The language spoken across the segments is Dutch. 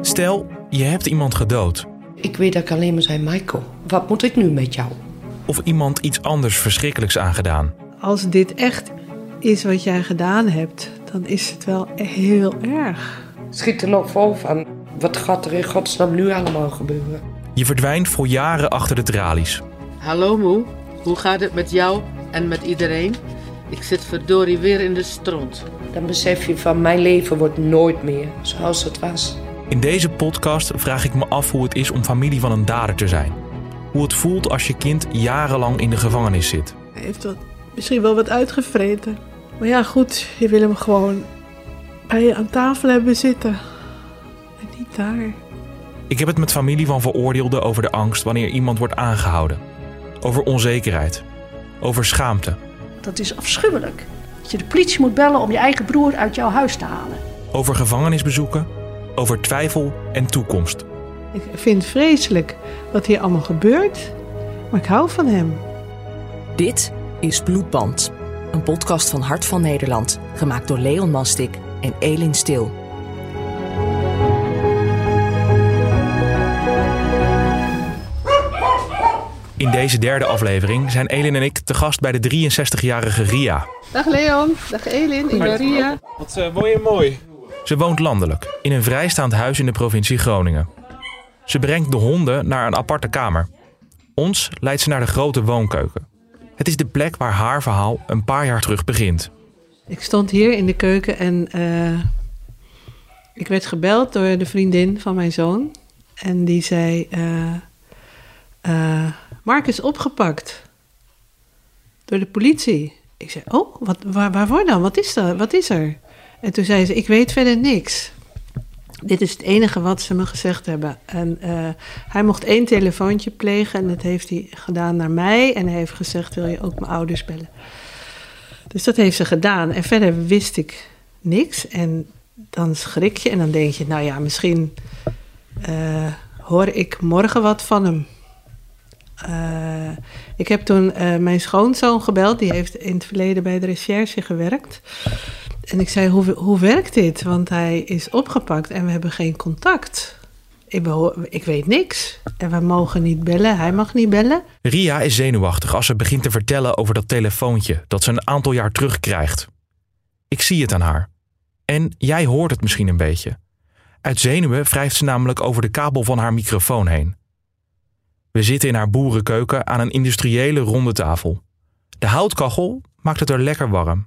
Stel, je hebt iemand gedood. Ik weet dat ik alleen maar zei, Michael, wat moet ik nu met jou? Of iemand iets anders verschrikkelijks aangedaan. Als dit echt is wat jij gedaan hebt, dan is het wel heel erg. Schiet er nog vol van. Wat gaat er in godsnaam nu allemaal gebeuren? Je verdwijnt voor jaren achter de tralies. Hallo moe, hoe gaat het met jou en met iedereen? Ik zit verdorie weer in de stront. Dan besef je van mijn leven wordt nooit meer zoals het was. In deze podcast vraag ik me af hoe het is om familie van een dader te zijn. Hoe het voelt als je kind jarenlang in de gevangenis zit. Hij heeft wat, misschien wel wat uitgevreten. Maar ja, goed, je wil hem gewoon bij je aan tafel hebben zitten. En niet daar. Ik heb het met familie van veroordeelden over de angst wanneer iemand wordt aangehouden. Over onzekerheid. Over schaamte. Dat is afschuwelijk. Dat je de politie moet bellen om je eigen broer uit jouw huis te halen. Over gevangenisbezoeken. Over twijfel en toekomst. Ik vind het vreselijk wat hier allemaal gebeurt. Maar ik hou van hem. Dit is Bloedband. Een podcast van Hart van Nederland. Gemaakt door Leon Mastik en Elin Stil. In deze derde aflevering zijn Elin en ik te gast bij de 63-jarige Ria. Dag Leon, dag Elin, ik ben Ria. Wat uh, mooi en mooi. Ze woont landelijk, in een vrijstaand huis in de provincie Groningen. Ze brengt de honden naar een aparte kamer. Ons leidt ze naar de grote woonkeuken. Het is de plek waar haar verhaal een paar jaar terug begint. Ik stond hier in de keuken en uh, ik werd gebeld door de vriendin van mijn zoon. En die zei: uh, uh, Mark is opgepakt door de politie. Ik zei: Oh, wat, waar, waarvoor dan? Wat is, dat? wat is er? En toen zei ze: Ik weet verder niks. Dit is het enige wat ze me gezegd hebben. En uh, hij mocht één telefoontje plegen en dat heeft hij gedaan naar mij. En hij heeft gezegd: Wil je ook mijn ouders bellen? Dus dat heeft ze gedaan. En verder wist ik niks. En dan schrik je en dan denk je: Nou ja, misschien uh, hoor ik morgen wat van hem. Uh, ik heb toen mijn schoonzoon gebeld. Die heeft in het verleden bij de recherche gewerkt. En ik zei, hoe, hoe werkt dit? Want hij is opgepakt en we hebben geen contact. Ik, ik, weet niks. En we mogen niet bellen. Hij mag niet bellen. Ria is zenuwachtig als ze begint te vertellen over dat telefoontje dat ze een aantal jaar terugkrijgt. Ik zie het aan haar. En jij hoort het misschien een beetje. Uit zenuwen wrijft ze namelijk over de kabel van haar microfoon heen. We zitten in haar boerenkeuken aan een industriële ronde tafel. De houtkachel maakt het er lekker warm.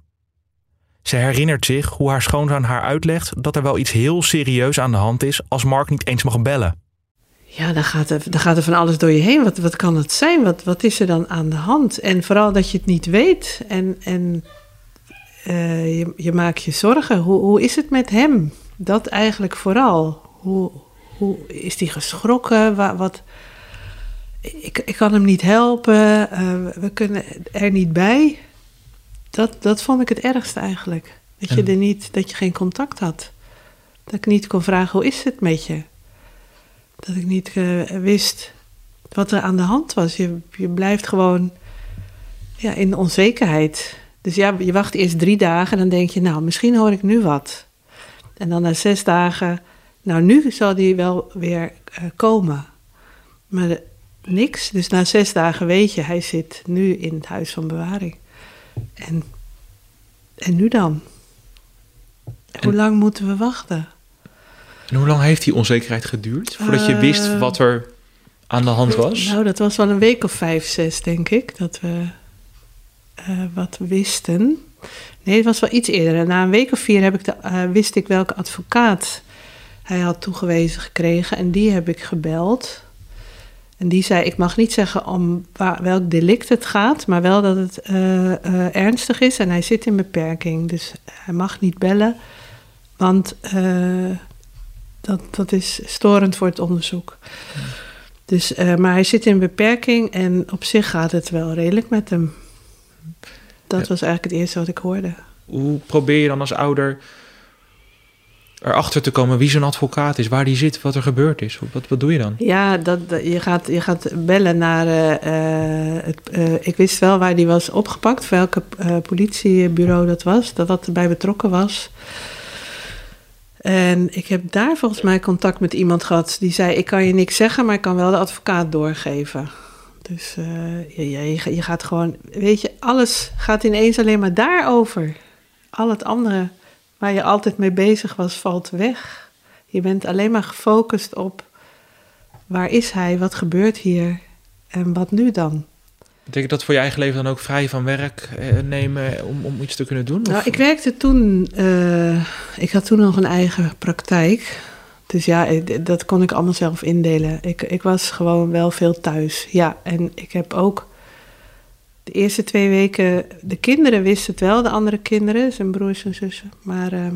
Ze herinnert zich hoe haar schoonzoon haar uitlegt dat er wel iets heel serieus aan de hand is als Mark niet eens mag bellen. Ja, dan gaat er, dan gaat er van alles door je heen. Wat, wat kan het zijn? Wat, wat is er dan aan de hand? En vooral dat je het niet weet. En, en uh, je, je maakt je zorgen. Hoe, hoe is het met hem? Dat eigenlijk vooral. Hoe, hoe is hij geschrokken? Wat, wat, ik, ik kan hem niet helpen. Uh, we kunnen er niet bij. Dat, dat vond ik het ergste eigenlijk. Dat je, er niet, dat je geen contact had. Dat ik niet kon vragen, hoe is het met je? Dat ik niet uh, wist wat er aan de hand was. Je, je blijft gewoon ja, in onzekerheid. Dus ja, je wacht eerst drie dagen en dan denk je, nou, misschien hoor ik nu wat. En dan na zes dagen, nou, nu zal die wel weer uh, komen. Maar de, niks. Dus na zes dagen weet je, hij zit nu in het huis van bewaring. En, en nu dan? En hoe lang moeten we wachten? En hoe lang heeft die onzekerheid geduurd voordat je wist wat er aan de hand was? Nou, dat was wel een week of vijf, zes, denk ik, dat we uh, wat wisten. Nee, het was wel iets eerder. Na een week of vier heb ik de, uh, wist ik welke advocaat hij had toegewezen gekregen. En die heb ik gebeld. En die zei: Ik mag niet zeggen om waar, welk delict het gaat, maar wel dat het uh, uh, ernstig is en hij zit in beperking. Dus hij mag niet bellen, want uh, dat, dat is storend voor het onderzoek. Ja. Dus, maar hij zit in beperking en op zich gaat het wel redelijk met hem. Dat ja. was eigenlijk het eerste wat ik hoorde. Hoe probeer je dan als ouder erachter te komen wie zo'n advocaat is, waar die zit, wat er gebeurd is? Wat, wat doe je dan? Ja, dat, je, gaat, je gaat bellen naar. eh, eh, het, eh, ik wist wel waar die was opgepakt, welke politiebureau dat was, dat dat erbij betrokken was. En ik heb daar volgens mij contact met iemand gehad die zei: Ik kan je niks zeggen, maar ik kan wel de advocaat doorgeven. Dus ja, je, je gaat gewoon, weet je, alles gaat ineens alleen maar daarover. Al het andere waar je altijd mee bezig was, valt weg. Je bent alleen maar gefocust op waar is hij, wat gebeurt hier en wat nu dan? Betekent dat voor je eigen leven dan ook vrij van werk eh, nemen om, om iets te kunnen doen? Nou, ik werkte toen, eh, ik had toen nog een eigen praktijk. Dus ja, ik- dat kon ik allemaal zelf indelen. Ik, ik was gewoon wel veel thuis. Ja, en ik heb ook de eerste twee weken, de kinderen wisten het wel, de andere kinderen, zijn broers en zussen. Maar ehm,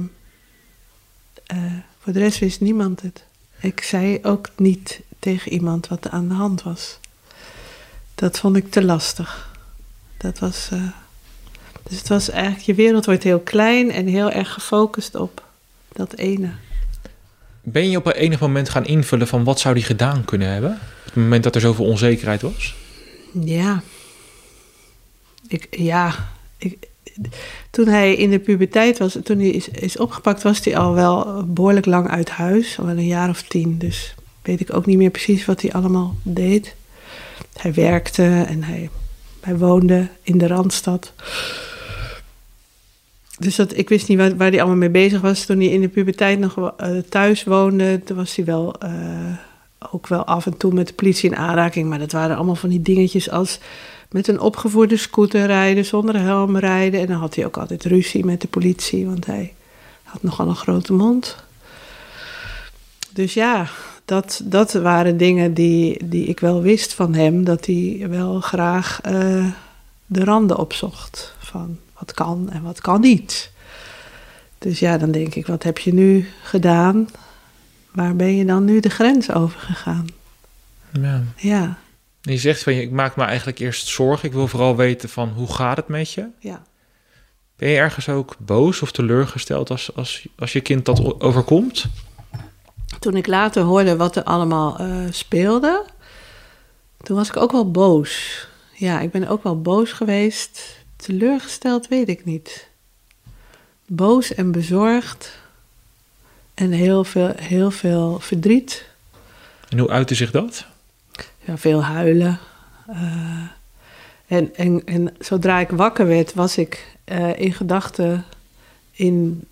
eh, voor de rest wist niemand het. Ik zei ook niet tegen iemand wat er aan de hand was. Dat vond ik te lastig. Dat was. eh, dus het was eigenlijk, je wereld wordt heel klein en heel erg gefocust op dat ene. Ben je op een enig moment gaan invullen van wat zou die gedaan kunnen hebben? Op het moment dat er zoveel onzekerheid was? Ja. Ik, ja. Ik, toen hij in de puberteit was, toen hij is, is opgepakt, was hij al wel behoorlijk lang uit huis. Al een jaar of tien. Dus weet ik ook niet meer precies wat hij allemaal deed. Hij werkte en hij, hij woonde in de Randstad. Dus dat, ik wist niet waar, waar hij allemaal mee bezig was. Toen hij in de puberteit nog eh, thuis woonde, toen was hij wel eh, ook wel af en toe met de politie in aanraking. Maar dat waren allemaal van die dingetjes als met een opgevoerde scooter rijden, zonder helm rijden. En dan had hij ook altijd ruzie met de politie, want hij had nogal een grote mond. Dus ja, dat, dat waren dingen die, die ik wel wist van hem, dat hij wel graag eh, de randen opzocht. Van wat kan en wat kan niet. Dus ja, dan denk ik, wat heb je nu gedaan? Waar ben je dan nu de grens over gegaan? Ja. Ja, Je zegt van, je- ik maak me eigenlijk eerst zorgen. Ik wil vooral weten van, hoe gaat het met je? ja. Ben je ergens ook boos of teleurgesteld als, als, als je kind dat overkomt? Toen ik later hoorde wat er allemaal eh, speelde, toen was ik ook wel boos. Ja, ik ben ook wel boos geweest. Teleurgesteld weet ik niet. Boos en bezorgd. En heel veel, heel veel verdriet. En hoe uitte zich dat? Ja, veel huilen. Eh, en, en, en zodra ik wakker werd, was ik eh, in gedachten in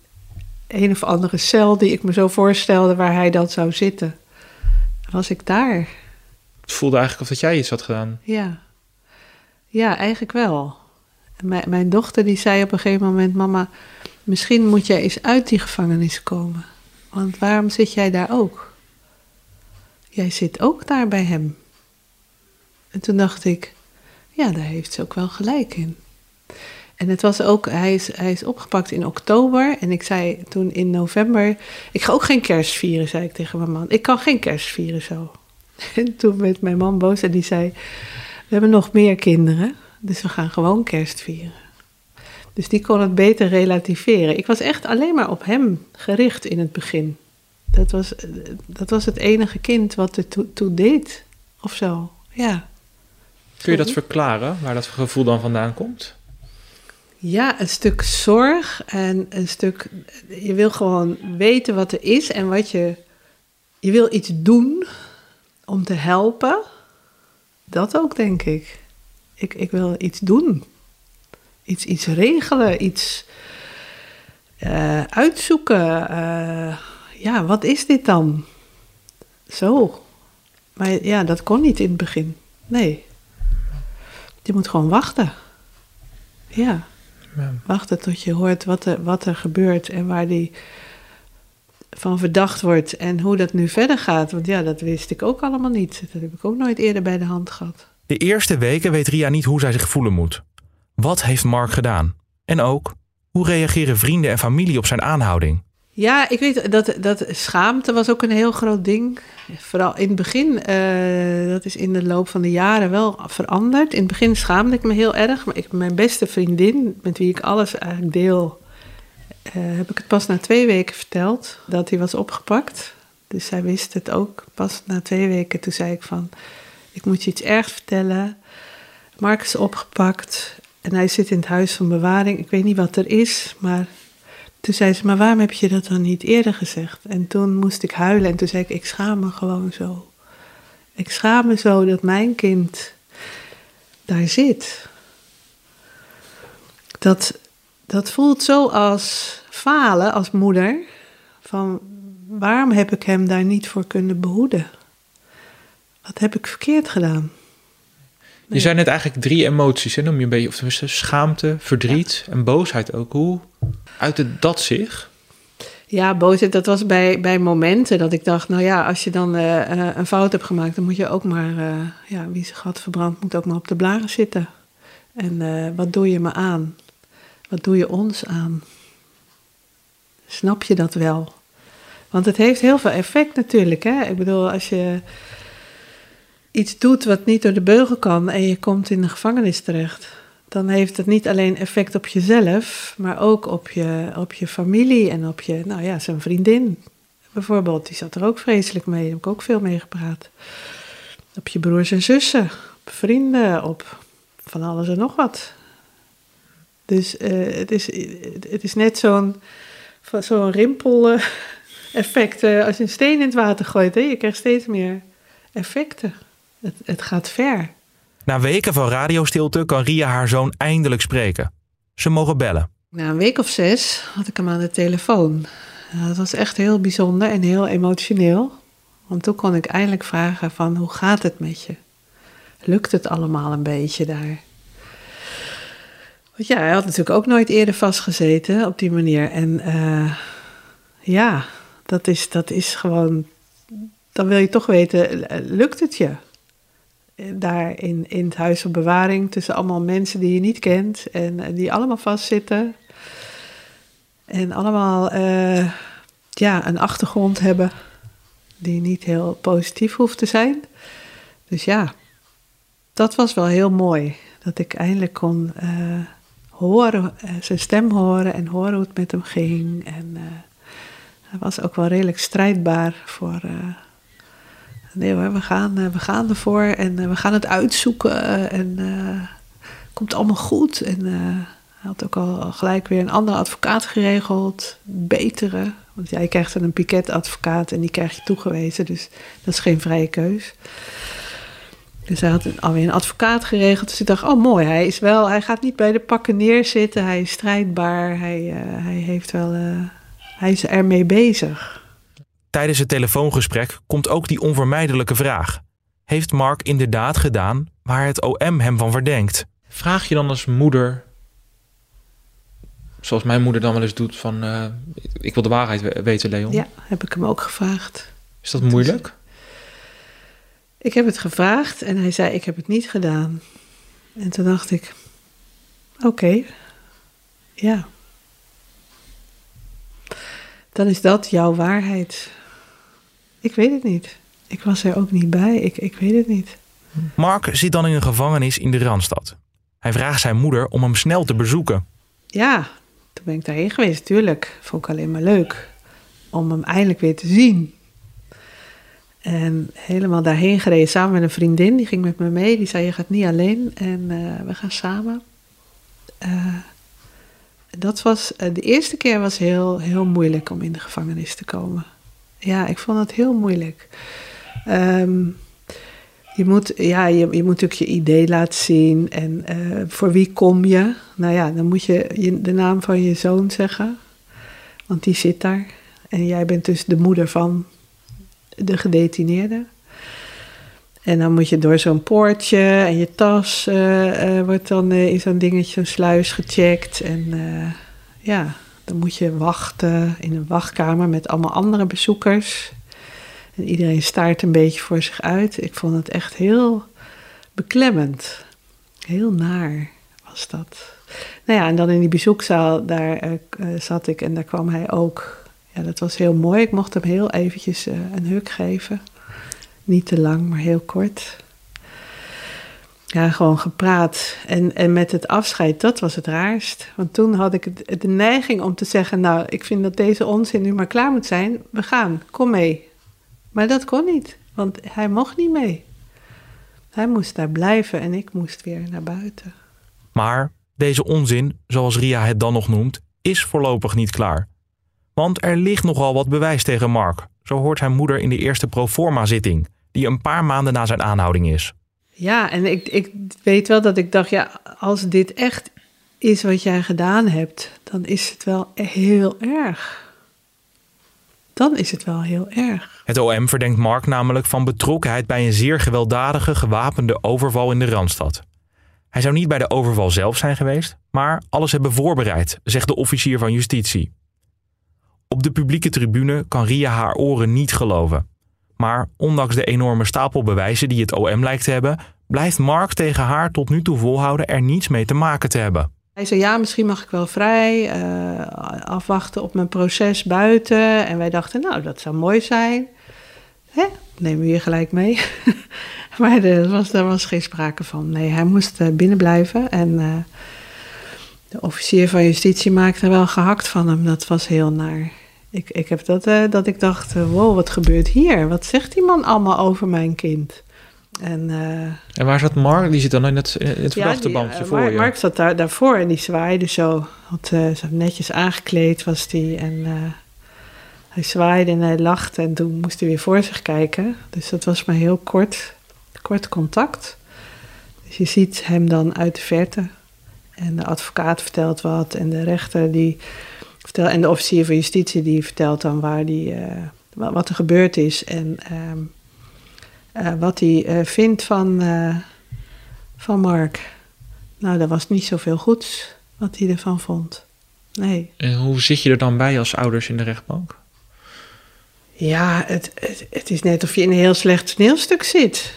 een of andere cel die ik me zo voorstelde waar hij dan zou zitten. Was ik daar? Het voelde eigenlijk of dat jij iets had gedaan. Ja. Ja, eigenlijk wel. Mijn, mijn dochter die zei op een gegeven moment: Mama, misschien moet jij eens uit die gevangenis komen. Want waarom zit jij daar ook? Jij zit ook daar bij hem. En toen dacht ik: Ja, daar heeft ze ook wel gelijk in. En het was ook, hij is, hij is opgepakt in oktober. En ik zei toen in november: Ik ga ook geen kerst vieren, zei ik tegen mijn man. Ik kan geen kerst vieren zo. En toen werd mijn man boos en die zei: We hebben nog meer kinderen, dus we gaan gewoon kerst vieren. Dus die kon het beter relativeren. Ik was echt alleen maar op hem gericht in het begin. Dat was, dat was het enige kind wat er toe, toe deed, of zo. Ja. Kun je dat verklaren, waar dat gevoel dan vandaan komt? Ja, een stuk zorg en een stuk. Je wil gewoon weten wat er is en wat je. Je wil iets doen om te helpen. Dat ook, denk ik. Ik, ik wil iets doen. Iets, iets regelen, iets eh, uitzoeken. Eh, ja, wat is dit dan? Zo. Maar ja, dat kon niet in het begin. Nee. Je moet gewoon wachten. Ja. Ja. Wachten tot je hoort wat er, wat er gebeurt en waar die van verdacht wordt en hoe dat nu verder gaat. Want ja, dat wist ik ook allemaal niet. Dat heb ik ook nooit eerder bij de hand gehad. De eerste weken weet Ria niet hoe zij zich voelen moet. Wat heeft Mark gedaan? En ook, hoe reageren vrienden en familie op zijn aanhouding? Ja, ik weet dat, dat schaamte was ook een heel groot ding. Vooral in het begin, eh, dat is in de loop van de jaren wel veranderd. In het begin schaamde ik me heel erg. Maar mijn beste vriendin, met wie ik alles eigenlijk deel, eh, heb ik het pas na twee weken verteld dat hij was opgepakt. Dus zij wist het ook pas na twee weken. Toen zei ik van, ik moet je iets ergs vertellen. Mark is opgepakt en hij zit in het huis van bewaring. Ik weet niet wat er is, maar toen zei ze, maar waarom heb je dat dan niet eerder gezegd? En toen moest ik huilen en toen zei ik, ik schaam me gewoon zo. Ik schaam me zo dat mijn kind daar zit. Dat, dat voelt zo als falen als moeder. Van waarom heb ik hem daar niet voor kunnen behoeden? Wat heb ik verkeerd gedaan? Je zei net eigenlijk drie emoties, hè? noem je een beetje, of tenminste schaamte, verdriet en boosheid ook. Hoe uitte dat zich? Ja, boosheid, dat was bij, bij momenten dat ik dacht, nou ja, als je dan eh, eh, een fout hebt gemaakt, dan moet je ook maar, eh, ja, wie zijn gat verbrandt, moet ook maar op de blaren zitten. En wat doe je me aan? Wat doe je ons aan? Snap je dat wel? Want het heeft heel veel effect natuurlijk. Hè? Ik bedoel, als je iets doet wat niet door de beugel kan en je komt in de gevangenis terecht, dan heeft het niet alleen effect op jezelf, maar ook op je, op je familie en op je, nou ja, zijn vriendin bijvoorbeeld. Die zat er ook vreselijk mee, daar heb ik ook veel mee gepraat. Op je broers en zussen, op vrienden, op van alles en nog wat. Dus eh, het, is, het is net zo'n zo'n rimpel-effect eh, als je een steen in het water gooit. Hè? Je krijgt steeds meer effecten. Het, het gaat ver. Na weken van radiostilte kan Ria haar zoon eindelijk spreken. Ze mogen bellen. Na een week of zes had ik hem aan de telefoon. Dat was echt heel bijzonder en heel emotioneel. Want toen kon ik eindelijk vragen van hoe gaat het met je? Lukt het allemaal een beetje daar? Want ja, hij had natuurlijk ook nooit eerder vastgezeten op die manier. En eh, ja, dat is, dat is gewoon. Dan wil je toch weten, lukt het je? Daar in, in het huis van bewaring tussen allemaal mensen die je niet kent en eh, die allemaal vastzitten. En allemaal eh, ja, een achtergrond hebben die niet heel positief hoeft te zijn. Dus ja, dat was wel heel mooi. Dat ik eindelijk kon uh, horen, zijn stem horen en horen hoe het met hem ging. En hij was ook wel redelijk strijdbaar voor. Nee hoor, we gaan, we gaan ervoor en we gaan het uitzoeken. En het komt allemaal goed. En hij had ook al gelijk weer een andere advocaat geregeld. Betere. Want jij krijgt dan een piketadvocaat en die krijg je toegewezen. Dus dat is geen vrije keus. Dus hij had alweer een advocaat geregeld. Dus ik dacht, oh mooi, hij is wel, hij gaat niet bij de pakken neerzitten. Hij is strijdbaar. Hij, uh, hij heeft wel, uh, hij is ermee bezig. Tijdens het telefoongesprek komt ook die onvermijdelijke vraag. Heeft Mark inderdaad gedaan waar het OM hem van verdenkt? Vraag je dan als moeder, zoals mijn moeder dan wel eens doet, van uh, ik wil de waarheid weten, Leon? Ja, heb ik hem ook gevraagd. Is dat moeilijk? Ik heb het gevraagd en hij zei: Ik heb het niet gedaan. En toen dacht ik: Oké, okay, ja. Dan is dat jouw waarheid. Ik weet het niet. Ik was er ook niet bij. Ik, ik weet het niet. Mark zit dan in een gevangenis in de Randstad. Hij vraagt zijn moeder om hem snel te bezoeken. Ja, toen ben ik daarheen geweest, tuurlijk. Vond ik alleen maar leuk om hem eindelijk weer te zien. En helemaal daarheen gereden samen met een vriendin. Die ging met me mee. Die zei, je gaat niet alleen. En uh, we gaan samen. Uh, dat was, uh, de eerste keer was heel, heel moeilijk om in de gevangenis te komen. Ja, ik vond het heel moeilijk. Um, je moet, ja, je, je moet natuurlijk je idee laten zien. En voor wie kom je? Nou ja, dan moet je, de naam van je zoon zeggen. Want die zit daar. En jij bent dus de moeder van de gedetineerde. En dan moet je door zo'n poortje en je tas uh, uh, wordt dan in zo'n dingetje, zo'n sluis gecheckt. En ja, dan moet je wachten in een wachtkamer met allemaal andere bezoekers. En iedereen staart een beetje voor zich uit. Ik vond het echt heel beklemmend. Heel naar was dat. Nou ja, en dan in die bezoekzaal, daar zat ik en daar kwam hij ook ja, dat was heel mooi. Ik mocht hem heel eventjes uh, een huk geven. Niet te lang, maar heel kort. Ja, gewoon gepraat. En, en met het afscheid, dat was het raarst. Want toen had ik de neiging om te zeggen... nou, ik vind dat deze onzin nu maar klaar moet zijn. We gaan, kom mee. Maar dat kon niet, want hij mocht niet mee. Hij moest daar blijven en ik moest weer naar buiten. Maar deze onzin, zoals Ria het dan nog noemt, is voorlopig niet klaar. Want er ligt nogal wat bewijs tegen Mark. Zo hoort zijn moeder in de eerste proforma-zitting, die een paar maanden na zijn aanhouding is. Ja, en ik, ik weet wel dat ik dacht, ja, als dit echt is wat jij gedaan hebt, dan is het wel heel erg. Dan is het wel heel erg. Het OM verdenkt Mark namelijk van betrokkenheid bij een zeer gewelddadige gewapende overval in de Randstad. Hij zou niet bij de overval zelf zijn geweest, maar alles hebben voorbereid, zegt de officier van justitie. Op de publieke tribune kan Ria haar oren niet geloven. Maar ondanks de enorme stapel bewijzen die het OM lijkt te hebben, blijft Mark tegen haar tot nu toe volhouden er niets mee te maken te hebben. Hij zei, ja, misschien mag ik wel vrij eh, afwachten op mijn proces buiten. En wij dachten, nou, dat zou mooi zijn. Hè? Nemen we hier gelijk mee. maar er was, daar was geen sprake van. Nee, hij moest eh, binnen blijven. En eh, de officier van justitie maakte wel gehakt van hem. Dat was heel naar. Ik, ik heb dat, eh, dat ik dacht, eh, wow, wat gebeurt hier? Wat zegt die man allemaal over mijn kind? En... eh, En waar zat Mark? Die zit dan in het, in het ja, die, voor Mark, je. Mark zat daar, daarvoor en die zwaaide zo. Eh, zo netjes aangekleed was die. En hij zwaaide en hij lachte. En toen moest hij weer voor zich kijken. Dus dat was maar heel kort, kort contact. Dus je ziet hem dan uit de verte. En de advocaat vertelt wat. En de rechter die vertelt. En de officier van justitie die vertelt dan waar die, eh, wa- wat er gebeurd is. En ehm, eh, wat hij eh, vindt van, van Mark. Nou, dat was niet zoveel goeds wat hij ervan vond. Nee. En hoe zit je er dan bij als ouders in de rechtbank? Ja, het, het, het is net of je in een heel slecht toneelstuk zit.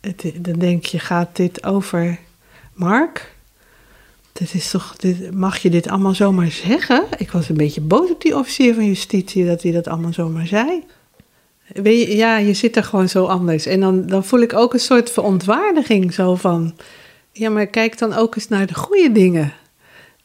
Het, dan denk je, gaat dit over Mark? Dit is toch, mag je dit allemaal zomaar zeggen? Ik was een beetje boos op die officier van justitie dat hij dat allemaal zomaar zei. Weet je, ja, je zit er gewoon zo anders. En dan, dan voel ik ook een soort verontwaardiging zo van... Ja, maar kijk dan ook eens naar de goede dingen.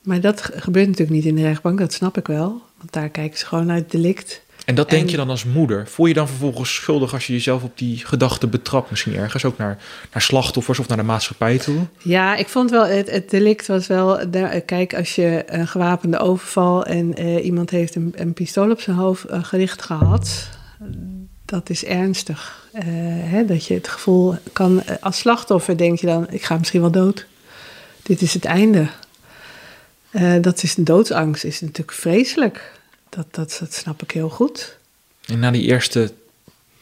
Maar dat ge- gebeurt natuurlijk niet in de rechtbank, dat snap ik wel. Want daar kijken ze gewoon naar het delict. En dat denk En- je dan als moeder. Voel je dan vervolgens schuldig als je jezelf op die gedachte betrapt? Misschien ergens ook naar, naar slachtoffers of naar de maatschappij toe? Ja, ik vond wel, het, het delict was wel... Kijk, als je een gewapende overval en eh, iemand heeft een, een pistool op zijn hoofd eh, gericht gehad... dat is ernstig. Eh, hè, dat je het gevoel kan... Als slachtoffer denk je dan, ik ga misschien wel dood. Dit is het einde. Dat is een doodsangst, is natuurlijk vreselijk. Dat, dat, dat snap ik heel goed. En na die eerste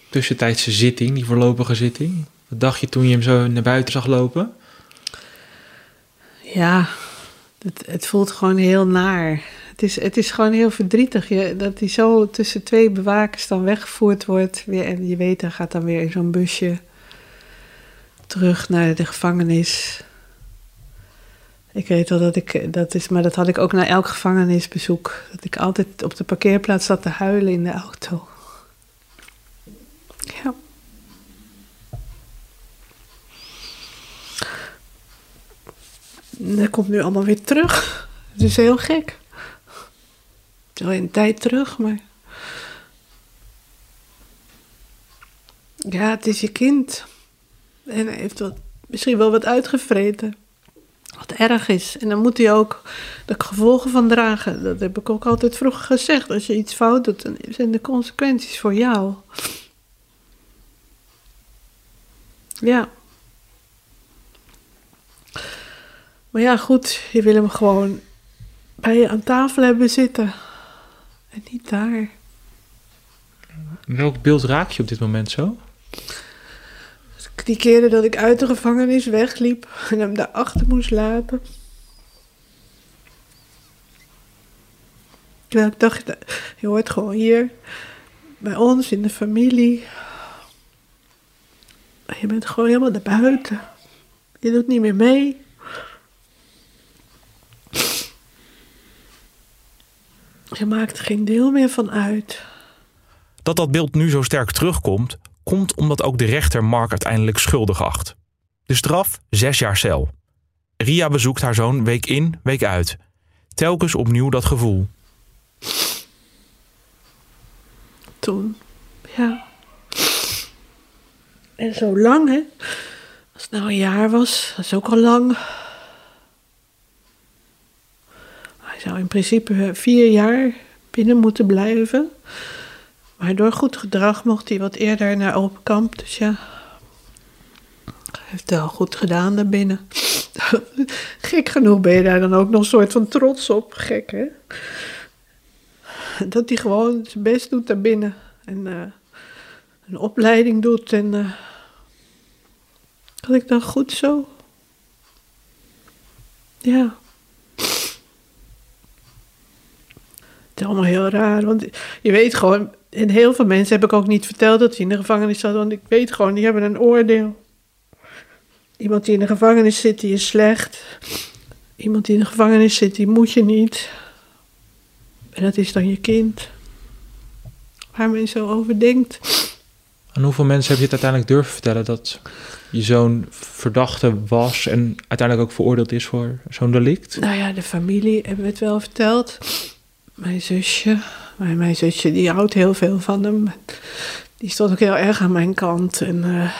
tussentijdse zitting, die voorlopige zitting... Wat dacht je toen je hem zo naar buiten zag lopen? Ja, het, het voelt gewoon heel naar. Het is, het is gewoon heel verdrietig je, dat hij zo tussen twee bewakers dan weggevoerd wordt. Weer, en je weet, hij gaat dan weer in zo'n busje terug naar de gevangenis. Ik weet wel dat ik, dat is, maar dat had ik ook na elk gevangenisbezoek. Dat ik altijd op de parkeerplaats zat te huilen in de auto. Ja. Dat komt nu allemaal weer terug. Het is heel gek. Het een tijd terug, maar. Ja, het is je kind. En hij heeft wat, misschien wel wat uitgevreten. Wat erg is. En dan moet hij ook de gevolgen van dragen. Dat heb ik ook altijd vroeger gezegd. Als je iets fout doet, dan zijn de consequenties voor jou. Ja. Maar ja, goed, je wil hem gewoon bij je aan tafel hebben zitten. En niet daar. Welk beeld raak je op dit moment zo? Die keren dat ik uit de gevangenis wegliep en hem daarachter moest laten. Terwijl ik dacht, je hoort gewoon hier bij ons in de familie. Je bent gewoon helemaal naar buiten. Je doet niet meer mee. Je maakt geen deel meer van uit. Dat dat beeld nu zo sterk terugkomt, komt omdat ook de rechter Mark uiteindelijk schuldig acht. De straf zes jaar cel. Ria bezoekt haar zoon week in, week uit. Telkens opnieuw dat gevoel. Toen, ja. En zo lang, hè. Als het nou een jaar was, dat is ook al lang. Hij zou in principe vier jaar binnen moeten blijven. Maar door goed gedrag mocht hij wat eerder naar open kamp. Dus ja, heeft wel goed gedaan daarbinnen. Gek genoeg ben je daar dan ook nog een soort van trots op. Gek, hè? Dat hij gewoon zijn best doet daarbinnen. En eh, een opleiding doet. En eh had ik dacht, goed zo. Ja. Het allemaal heel raar. Want je weet gewoon, en heel veel mensen heb ik ook niet verteld dat hij in de gevangenis zat. Want ik weet gewoon, die hebben een oordeel. Iemand die in de gevangenis zit, die is slecht. Iemand die in de gevangenis zit, die moet je niet. En dat is dan je kind. Waar men zo over denkt. Aan hoeveel mensen heb je het uiteindelijk durven vertellen dat je zo'n verdachte was en uiteindelijk ook veroordeeld is voor zo'n delict? Nou ja, de familie hebben we het wel verteld. Mijn zusje. Mijn, mijn zusje die houdt heel veel van hem. Die stond ook heel erg aan mijn kant. En eh,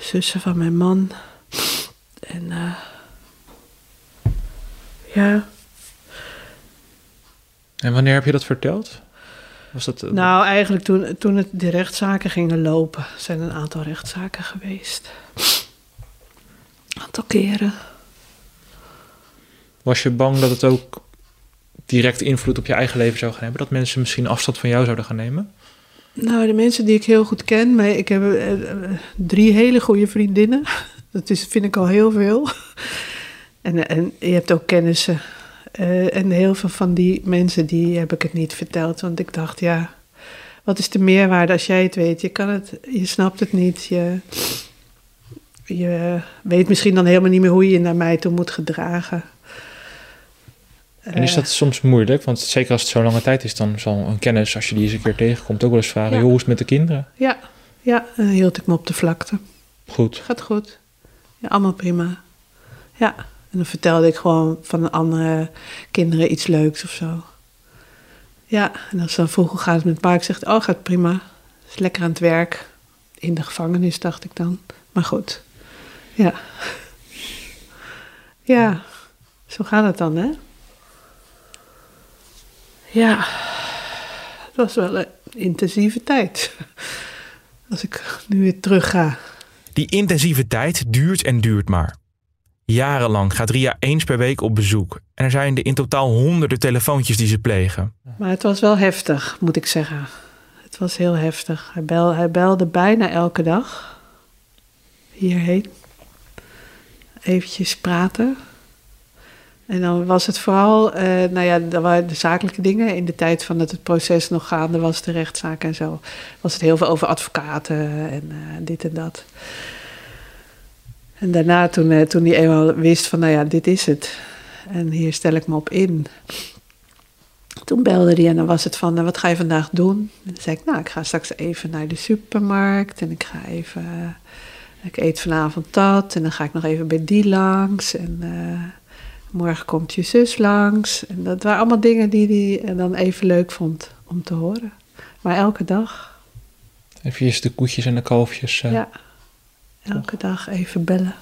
zussen van mijn man. En eh, ja, En wanneer heb je dat verteld? Was dat, eh, nou eigenlijk toen, toen het de rechtszaken gingen lopen, zijn een aantal rechtszaken geweest. Een aantal keren. Was je bang dat het ook direct invloed op je eigen leven zou gaan hebben? Dat mensen misschien afstand van jou zouden gaan nemen? Nou, de mensen die ik heel goed ken, maar ik heb eh, eh, drie hele goede vriendinnen. Dat is, vind ik al heel veel. En, en je hebt ook kennissen. Eh, en heel veel van die mensen, die heb ik het niet verteld. Want ik dacht, ja, wat is de meerwaarde als jij het weet? Je kan het, je snapt het niet. Je, je weet misschien dan helemaal niet meer hoe je je naar mij toe moet gedragen. En is Eh, dat soms moeilijk? Want zeker als het zo'n lange tijd is, dan zal een kennis, als je die eens een keer tegenkomt, ook wel eens vragen: Ja. hoe is het met de kinderen? Ja, ja, dan hield ik me op de vlakte. Goed. Gaat goed. Ja, allemaal prima. Ja, en dan vertelde ik gewoon van andere kinderen iets leuks of zo. Ja, en als ze dan vroeg hoe gaat het met pa, ik zeg, oh gaat prima. Is lekker aan het werk. In de gevangenis, dacht ik dan. Maar goed, ja. Ja, zo gaat het dan, hè? Ja, het was wel een intensieve tijd. Als ik nu weer terug ga. Die intensieve tijd duurt en duurt maar. Jarenlang gaat Ria eens per week op bezoek. En er zijn in totaal honderden telefoontjes die ze plegen. Maar het was wel heftig, moet ik zeggen. Het was heel heftig. Hij, bel, hij belde bijna elke dag hierheen. Eventjes praten. En dan was het vooral, eh, nou ja, dat waren de zakelijke dingen. In de tijd van dat het proces nog gaande was, de rechtszaak en zo, was het heel veel over advocaten en eh, dit en dat. En daarna, toen, eh, toen hij eenmaal wist van, nou ja, dit is het. En hier stel ik me op in. Toen belde hij en dan was het van, wat ga je vandaag doen? En dan zei ik, nou, ik ga straks even naar de supermarkt en ik ga even, ik eet vanavond dat en dan ga ik nog even bij die langs en morgen komt je zus langs. En dat waren allemaal dingen die hij eh, dan even leuk vond om te horen. Maar elke dag, Even de koetjes en de kalfjes. eh, ja, elke dag even bellen.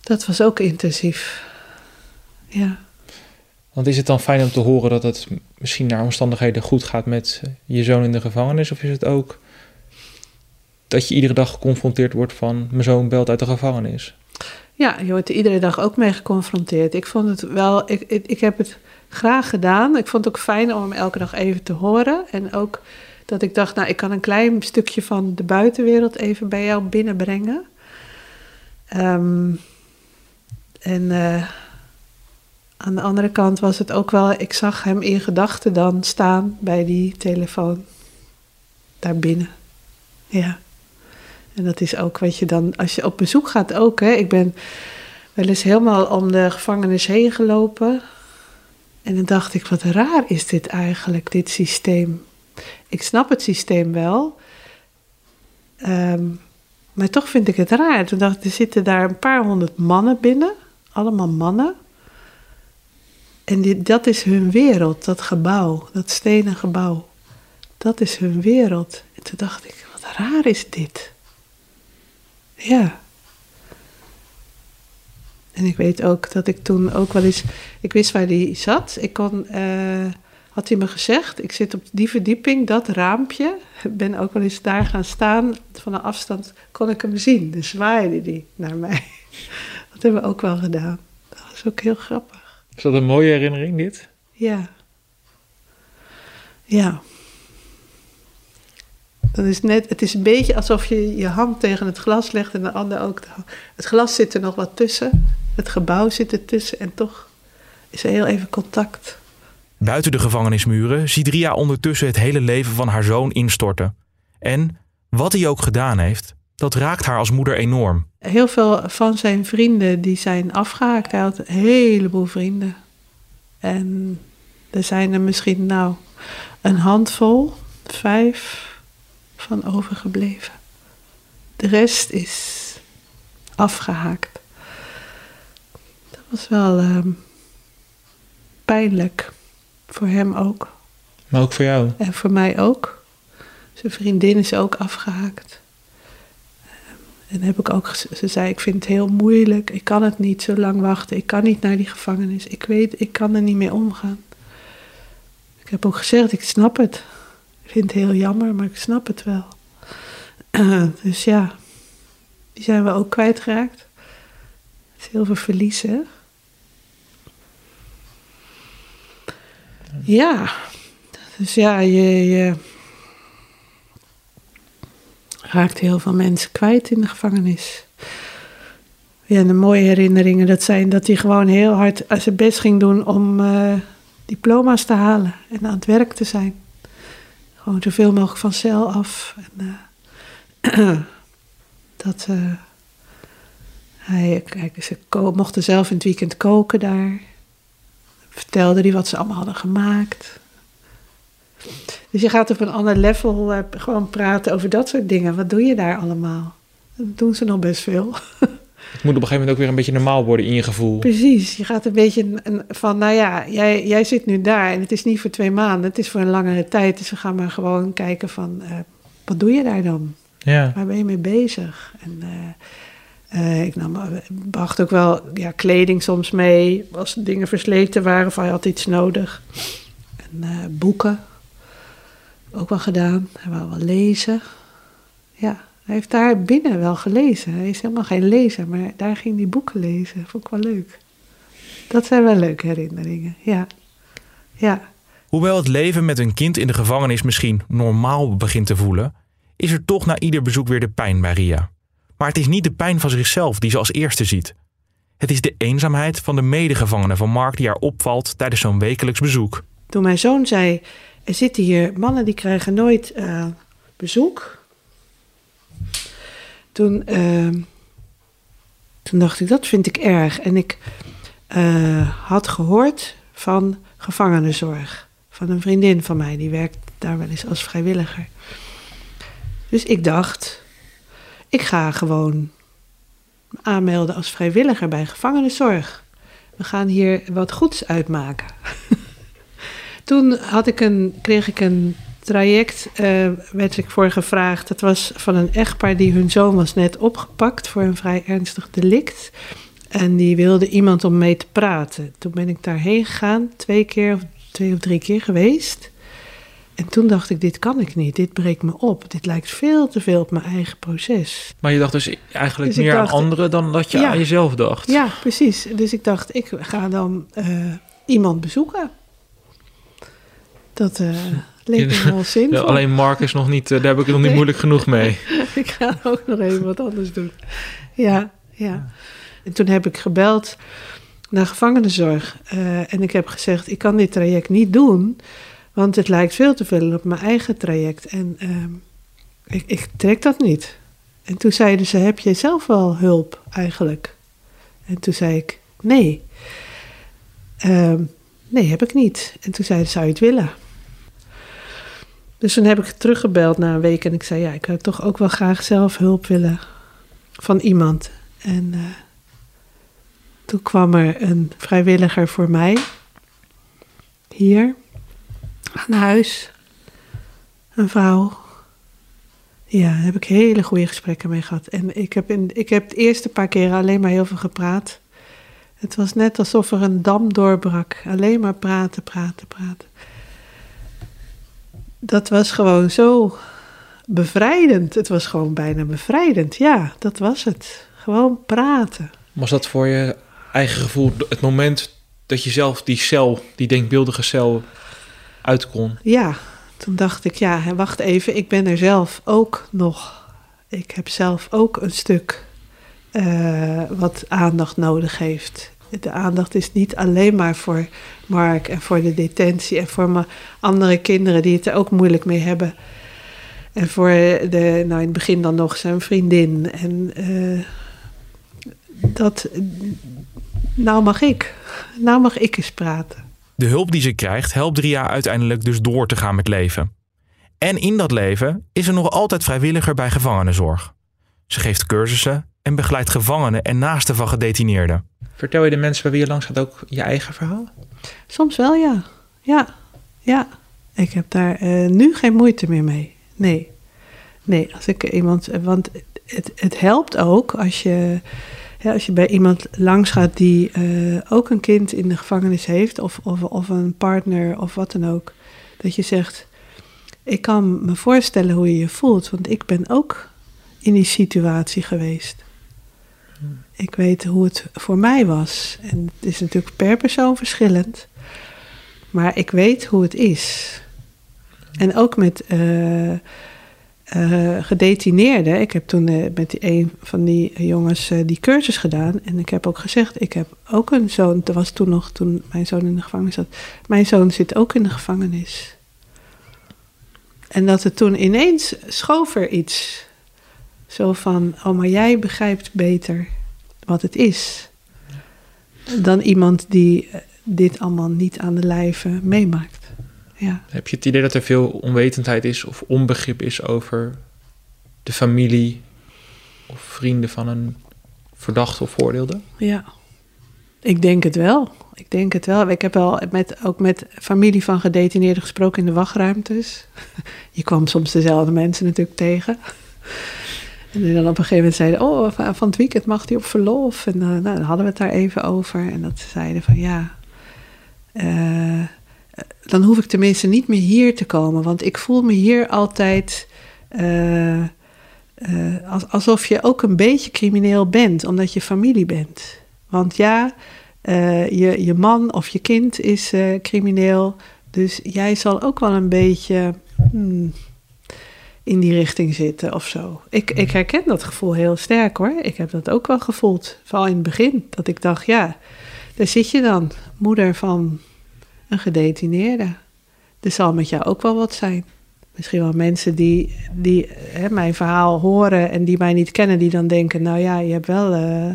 Dat was ook intensief. Ja. Want is het dan fijn om te horen dat het misschien naar omstandigheden goed gaat met eh, je zoon in de gevangenis? Of is het ook dat je iedere dag geconfronteerd wordt van mijn zoon belt uit de gevangenis? Ja, je wordt er iedere dag ook mee geconfronteerd. Ik vond het wel, ik, ik, ik heb het graag gedaan. Ik vond het ook fijn om hem elke dag even te horen. En ook dat ik dacht, nou, ik kan een klein stukje van de buitenwereld even bij jou binnenbrengen. Ehm, en eh, aan de andere kant was het ook wel, ik zag hem in gedachten dan staan bij die telefoon. Daar binnen. Ja. En dat is ook wat je dan, als je op bezoek gaat ook, hè. Ik ben wel eens helemaal om de gevangenis heen gelopen. En dan dacht ik, wat raar is dit eigenlijk, dit systeem. Ik snap het systeem wel. ehm, maar toch vind ik het raar. Toen dacht ik, er zitten daar een paar honderd mannen binnen. Allemaal mannen. En dat is hun wereld, dat gebouw, dat stenen gebouw. Dat is hun wereld. En toen dacht ik, wat raar is dit. Ja. En ik weet ook dat ik toen ook wel eens... Ik wist waar die zat. Ik kon... eh, had hij me gezegd, ik zit op die verdieping, dat raampje. Ik ben ook wel eens daar gaan staan. Van een afstand kon ik hem zien. Dus zwaaide die naar mij. Dat hebben we ook wel gedaan. Dat was ook heel grappig. Is dat een mooie herinnering, dit? Ja. Ja. Dan is net, het is een beetje alsof je je hand tegen het glas legt en de ander ook. de. Het glas zit er nog wat tussen. Het gebouw zit er tussen en toch is er heel even contact. Buiten de gevangenismuren ziet Ria ondertussen het hele leven van haar zoon instorten. En wat hij ook gedaan heeft, dat raakt haar als moeder enorm. Heel veel van zijn vrienden die zijn afgehaakt. Hij had een heleboel vrienden. En er zijn er misschien nou een handvol, vijf van overgebleven. De rest is afgehaakt. Dat was wel ehm, pijnlijk. Voor hem ook. Maar ook voor jou. En voor mij ook. Zijn vriendin is ook afgehaakt. En heb ik ook, ze zei, ik vind het heel moeilijk. Ik kan het niet zo lang wachten. Ik kan niet naar die gevangenis. Ik weet, ik kan er niet mee omgaan. Ik heb ook gezegd, ik snap het. Vind het heel jammer, maar ik snap het wel. dus ja, die zijn we ook kwijtgeraakt. Het is heel veel verlies, hè? Ja, dus ja, je, je raakt heel veel mensen kwijt in de gevangenis. Ja, de mooie herinneringen, dat zijn dat hij gewoon heel hard zijn best ging doen om eh, diploma's te halen en aan het werk te zijn. Gewoon zoveel mogelijk van cel af. En, eh, dat eh, hij, kijk, ze mochten zelf in het weekend koken daar. Vertelde hij wat ze allemaal hadden gemaakt. Dus je gaat op een ander level eh, gewoon praten over dat soort dingen. Wat doe je daar allemaal? Dat doen ze nog best veel. Het moet op een gegeven moment ook weer een beetje normaal worden in je gevoel. Precies, je gaat een beetje van, nou ja, jij, jij zit nu daar en het is niet voor twee maanden, het is voor een langere tijd. Dus we gaan maar gewoon kijken van, eh, wat doe je daar dan? Ja. Waar ben je mee bezig? En eh, eh, ik nam, bracht ook wel ja, kleding soms mee, als dingen versleten waren of hij had iets nodig. En boeken, ook wel gedaan. Hij wou wel lezen. Ja, hij heeft daar binnen wel gelezen. Hij is helemaal geen lezer, maar daar ging hij boeken lezen. Vond ik wel leuk. Dat zijn wel leuke herinneringen, ja. Ja, Hoewel het leven met een kind in de gevangenis misschien normaal begint te voelen, is er toch na ieder bezoek weer de pijn bij Ria. Maar het is niet de pijn van zichzelf die ze als eerste ziet. Het is de eenzaamheid van de medegevangenen van Mark die haar opvalt tijdens zo'n wekelijks bezoek. toen mijn zoon zei, er zitten hier mannen die krijgen nooit eh, bezoek. Toen, eh, toen dacht ik, dat vind ik erg. En ik eh, had gehoord van gevangenenzorg. Van een vriendin van mij, die werkt daar wel eens als vrijwilliger. Dus ik dacht, ik ga gewoon me aanmelden als vrijwilliger bij gevangenenzorg. We gaan hier wat goeds uitmaken. Toen had ik kreeg ik een traject, eh, werd ik voor gevraagd. Dat was van een echtpaar die hun zoon was net opgepakt voor een vrij ernstig delict. En die wilde iemand om mee te praten. Toen ben ik daarheen gegaan, twee keer of twee of drie keer geweest. En toen dacht ik, dit kan ik niet, dit breekt me op. Dit lijkt veel te veel op mijn eigen proces. Maar je dacht dus eigenlijk Dus meer dacht- aan anderen dan dat je Ja. aan jezelf dacht. Ja, precies. Dus ik dacht, ik ga dan eh, iemand bezoeken. Dat eh, leek me wel Ja, zinvol. alleen Mark is nog niet, eh, daar heb ik het nog niet Nee. moeilijk genoeg mee. ik ga ook nog even wat anders doen. Ja, ja. En toen heb ik gebeld naar gevangenenzorg. eh, en ik heb gezegd, ik kan dit traject niet doen. Want het lijkt veel te veel op mijn eigen traject. En ehm, ik, ik trek dat niet. En toen zeiden ze, heb je zelf wel hulp eigenlijk? En toen zei ik, nee. Ehm, nee, heb ik niet. En toen zeiden ze, zou je het willen? Dus toen heb ik teruggebeld na een week en ik zei: Ja, ik zou toch ook wel graag zelf hulp willen van iemand. En uh, toen kwam er een vrijwilliger voor mij hier aan huis. Een vrouw. Ja, daar heb ik hele goede gesprekken mee gehad. En ik heb, in, ik heb de eerste paar keren alleen maar heel veel gepraat. Het was net alsof er een dam doorbrak. Alleen maar praten, praten, praten. Dat was gewoon zo bevrijdend. Het was gewoon bijna bevrijdend. Ja, dat was het. Gewoon praten. Was dat voor je eigen gevoel het moment dat je zelf die cel, die denkbeeldige cel, uit kon? Ja, toen dacht ik, ja, wacht even, ik ben er zelf ook nog. Ik heb zelf ook een stuk uh, wat aandacht nodig heeft. De aandacht is niet alleen maar voor Mark en voor de detentie en voor mijn andere kinderen die het er ook moeilijk mee hebben. En voor de, nou in het begin dan nog zijn vriendin. En uh, dat, nou mag ik, nou mag ik eens praten. De hulp die ze krijgt helpt Ria uiteindelijk dus door te gaan met leven. En in dat leven is ze nog altijd vrijwilliger bij gevangenenzorg. Ze geeft cursussen en begeleidt gevangenen en naasten van gedetineerden. Vertel je de mensen bij wie je langs gaat ook je eigen verhaal? Soms wel, ja. Ja, ja. Ik heb daar uh, nu geen moeite meer mee. Nee. Nee, als ik iemand. Want het, het helpt ook als je als je bij iemand langs gaat die uh, ook een kind in de gevangenis heeft, of, of, of een partner of wat dan ook, dat je zegt: Ik kan me voorstellen hoe je je voelt, want ik ben ook in die situatie geweest. Ik weet hoe het voor mij was. En het is natuurlijk per persoon verschillend. Maar ik weet hoe het is. En ook met uh, gedetineerden. Ik heb toen uh, met een van die jongens die cursus gedaan. En ik heb ook gezegd, ik heb ook een zoon. Dat was toen nog, toen mijn zoon in de gevangenis zat. Mijn zoon zit ook in de gevangenis. En dat het toen ineens schoof er iets. Zo van, oh maar jij begrijpt beter wat het is. Dan iemand die dit allemaal niet aan de lijve meemaakt. Ja. Heb je het idee dat er veel onwetendheid is of onbegrip is over de familie of vrienden van een verdachte of voordeelde? Ja, ik denk het wel. Ik denk het wel. Ik heb wel met, ook met familie van gedetineerden gesproken in de wachtruimtes. Je kwam soms dezelfde mensen natuurlijk tegen. En dan op een gegeven moment zeiden, oh, van het weekend mag hij op verlof. En nou, dan hadden we het daar even over. En dat zeiden van, ja, uh, dan hoef ik tenminste niet meer hier te komen. Want ik voel me hier altijd uh, alsof je ook een beetje crimineel bent, omdat je familie bent. Want ja, je, je man of je kind is crimineel. Dus jij zal ook wel een beetje hmm, in die richting zitten of zo. Ik, ik herken dat gevoel heel sterk hoor. Ik heb dat ook wel gevoeld. Vooral in het begin. Dat ik dacht, ja, daar zit je dan. Moeder van een gedetineerde. Er zal met jou ook wel wat zijn. Misschien wel mensen die, die hè, mijn verhaal horen en die mij niet kennen, die dan denken: Nou ja, je hebt wel uh,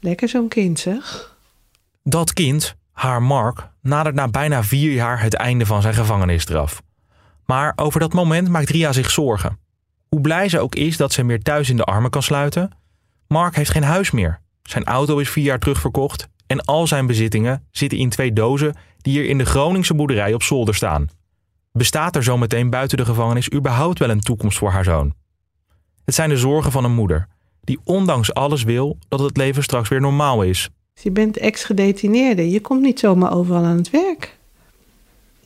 lekker zo'n kind, zeg. Dat kind, haar Mark, nadert na bijna vier jaar het einde van zijn gevangenisstraf. Maar over dat moment maakt Ria zich zorgen. Hoe blij ze ook is dat ze meer thuis in de armen kan sluiten, Mark heeft geen huis meer. Zijn auto is vier jaar terug verkocht en al zijn bezittingen zitten in twee dozen die hier in de Groningse boerderij op zolder staan. Bestaat er zometeen buiten de gevangenis überhaupt wel een toekomst voor haar zoon? Het zijn de zorgen van een moeder, die ondanks alles wil dat het leven straks weer normaal is. Je bent ex-gedetineerde, je komt niet zomaar overal aan het werk.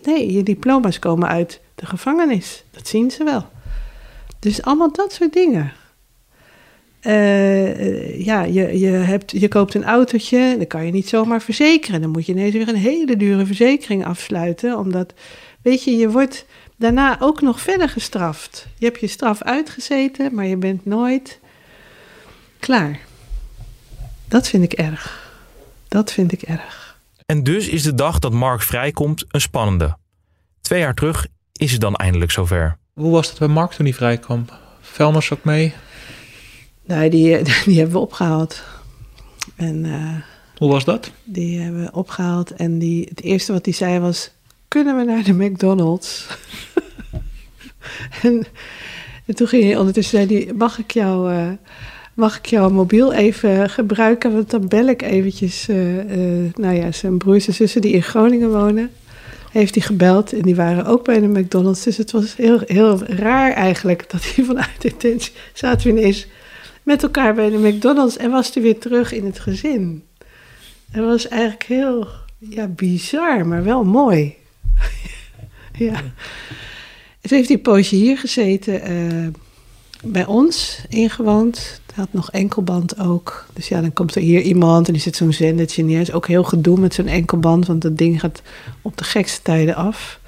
Nee, je diploma's komen uit de gevangenis, dat zien ze wel. Dus allemaal dat soort dingen. Uh, ja, je, je, hebt, je koopt een autootje, dan kan je niet zomaar verzekeren. Dan moet je ineens weer een hele dure verzekering afsluiten. Omdat, weet je, je wordt daarna ook nog verder gestraft. Je hebt je straf uitgezeten, maar je bent nooit klaar. Dat vind ik erg. Dat vind ik erg. En dus is de dag dat Mark vrijkomt een spannende. Twee jaar terug is het dan eindelijk zover. Hoe was het bij Mark toen hij vrijkwam? Velmers ook mee? Nee, die, die hebben we opgehaald. En, uh, Hoe was dat? Die hebben we opgehaald en die, het eerste wat hij zei was... Kunnen we naar de McDonald's? en, en toen ging hij ondertussen, zei hij, mag ik jou... eh, Mag ik jouw mobiel even gebruiken? Want dan bel ik eventjes. eh, eh, nou ja, zijn broers en zussen die in Groningen wonen. Heeft hij gebeld en die waren ook bij de McDonald's. Dus het was heel, heel raar eigenlijk dat hij vanuit intentie. zaten we ineens met elkaar bij de McDonald's en was hij weer terug in het gezin. Het was eigenlijk heel ja, bizar, maar wel mooi. ja. Toen heeft een poosje hier gezeten. eh, bij ons ingewoond. Had nog enkelband ook. Dus ja, dan komt er hier iemand en die zet zo'n zendertje neer. is ook heel gedoe met zo'n enkelband, want dat ding gaat op de gekste tijden af.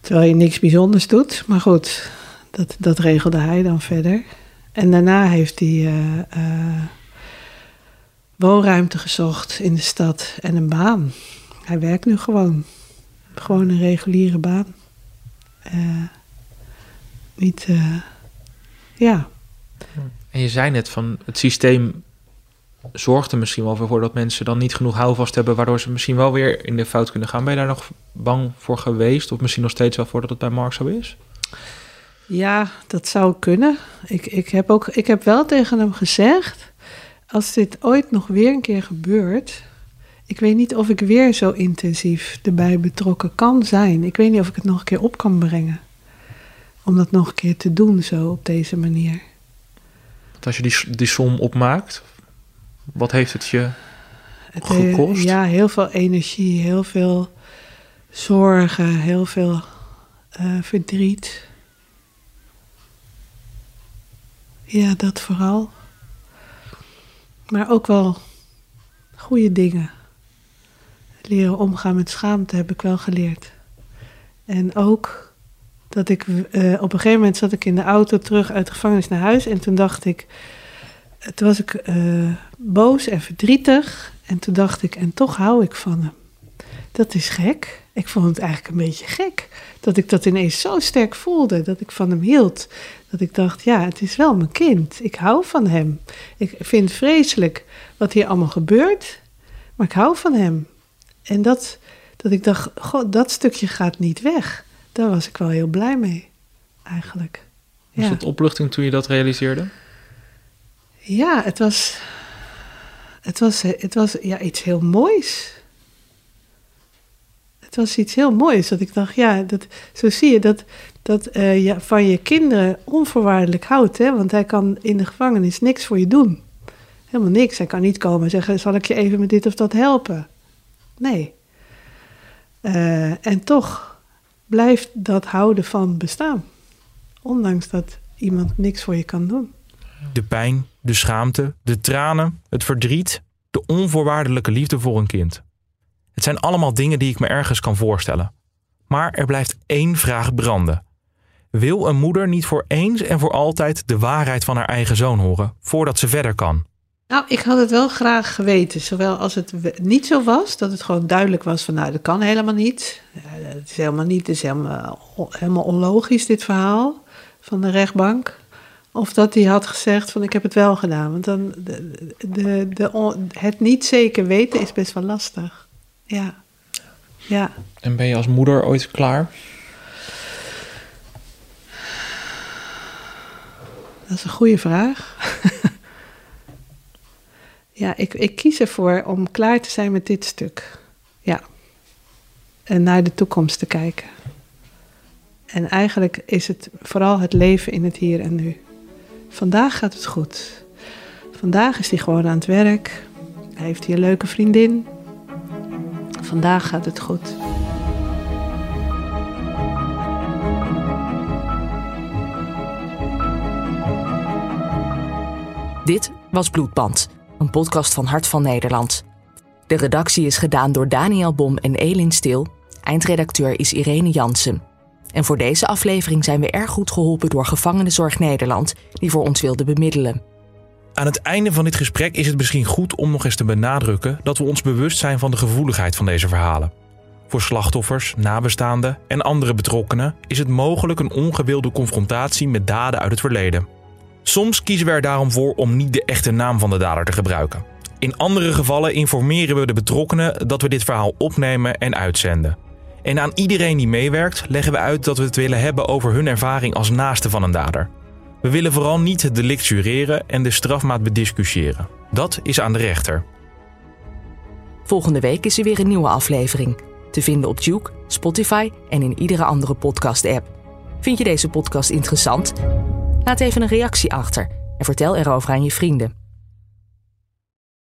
Terwijl je niks bijzonders doet. Maar goed, dat, dat regelde hij dan verder. En daarna heeft hij eh, eh, woonruimte gezocht in de stad en een baan. Hij werkt nu gewoon. Gewoon een reguliere baan. Eh, niet, ja. En je zei net van het systeem zorgt er misschien wel voor dat mensen dan niet genoeg houvast hebben, waardoor ze misschien wel weer in de fout kunnen gaan. Ben je daar nog bang voor geweest? Of misschien nog steeds wel voor dat het bij Mark zo is? Ja, dat zou kunnen. Ik, ik, heb ook, ik heb wel tegen hem gezegd: als dit ooit nog weer een keer gebeurt. Ik weet niet of ik weer zo intensief erbij betrokken kan zijn. Ik weet niet of ik het nog een keer op kan brengen. Om dat nog een keer te doen, zo op deze manier. Want als je die, die som opmaakt, wat heeft het je Het, Gekost? Ja, heel veel energie, heel veel zorgen, heel veel eh, verdriet. Ja, dat vooral. Maar ook wel goede dingen. Leren omgaan met schaamte heb ik wel geleerd. En ook dat ik eh, op een gegeven moment zat ik in de auto terug uit de gevangenis naar huis. En toen dacht ik, toen was ik eh, boos en verdrietig. En toen dacht ik, en toch hou ik van hem. Dat is gek. Ik vond het eigenlijk een beetje gek. Dat ik dat ineens zo sterk voelde. Dat ik van hem hield. Dat ik dacht, ja, het is wel mijn kind. Ik hou van hem. Ik vind het vreselijk wat hier allemaal gebeurt. Maar ik hou van hem. En dat, dat ik dacht, god, dat stukje gaat niet weg. Daar was ik wel heel blij mee. Eigenlijk. Was Ja. het opluchting toen je dat realiseerde? Ja, het was, het was, het was ja, iets heel moois. Het was iets heel moois. Dat ik dacht, ja, dat, zo zie je dat, dat eh, je van je kinderen onvoorwaardelijk houdt. Hè? Want hij kan in de gevangenis niks voor je doen. Helemaal niks. Hij kan niet komen en zeggen, zal ik je even met dit of dat helpen? Nee. Eh, en toch blijft dat houden van bestaan. Ondanks dat iemand niks voor je kan doen. De pijn, de schaamte, de tranen, het verdriet, de onvoorwaardelijke liefde voor een kind. Het zijn allemaal dingen die ik me ergens kan voorstellen. Maar er blijft één vraag branden. Wil een moeder niet voor eens en voor altijd de waarheid van haar eigen zoon horen, voordat ze verder kan? Nou, ik had het wel graag geweten. Zowel als het niet zo was, dat het gewoon duidelijk was van, nou, dat kan helemaal niet. Ja, Het is helemaal niet, het is helemaal, helemaal onlogisch, dit verhaal van de rechtbank. Of dat hij had gezegd van, ik heb het wel gedaan. Want dan, de, de, het niet zeker weten is best wel lastig. Ja, ja. En ben je als moeder ooit klaar? Dat is een goede vraag. ja, ik, ik kies ervoor om klaar te zijn met dit stuk. Ja. En naar de toekomst te kijken. En eigenlijk is het vooral het leven in het hier en nu. Vandaag gaat het goed. Vandaag is hij gewoon aan het werk. Hij heeft hier een leuke vriendin. Vandaag gaat het goed. Dit was Bloedband, een podcast van Hart van Nederland. De redactie is gedaan door Daniel Bom en Elin Stil. Eindredacteur is Irene Jansen. En voor deze aflevering zijn we erg goed geholpen door Gevangenenzorg Nederland, die voor ons wilde bemiddelen. Aan het einde van dit gesprek is het misschien goed om nog eens te benadrukken dat we ons bewust zijn van de gevoeligheid van deze verhalen. Voor slachtoffers, nabestaanden en andere betrokkenen is het mogelijk een ongewilde confrontatie met daden uit het verleden. Soms kiezen we er daarom voor om niet de echte naam van de dader te gebruiken. In andere gevallen informeren we de betrokkenen dat we dit verhaal opnemen en uitzenden. En aan iedereen die meewerkt leggen we uit dat we het willen hebben over hun ervaring als naaste van een dader. We willen vooral niet het delict jureren en de strafmaat bediscussiëren. Dat is aan de rechter. Volgende week is er weer een nieuwe aflevering. Te vinden op Duke, Spotify en in iedere andere podcast-app. Vind je deze podcast interessant? Laat even een reactie achter en vertel erover aan je vrienden.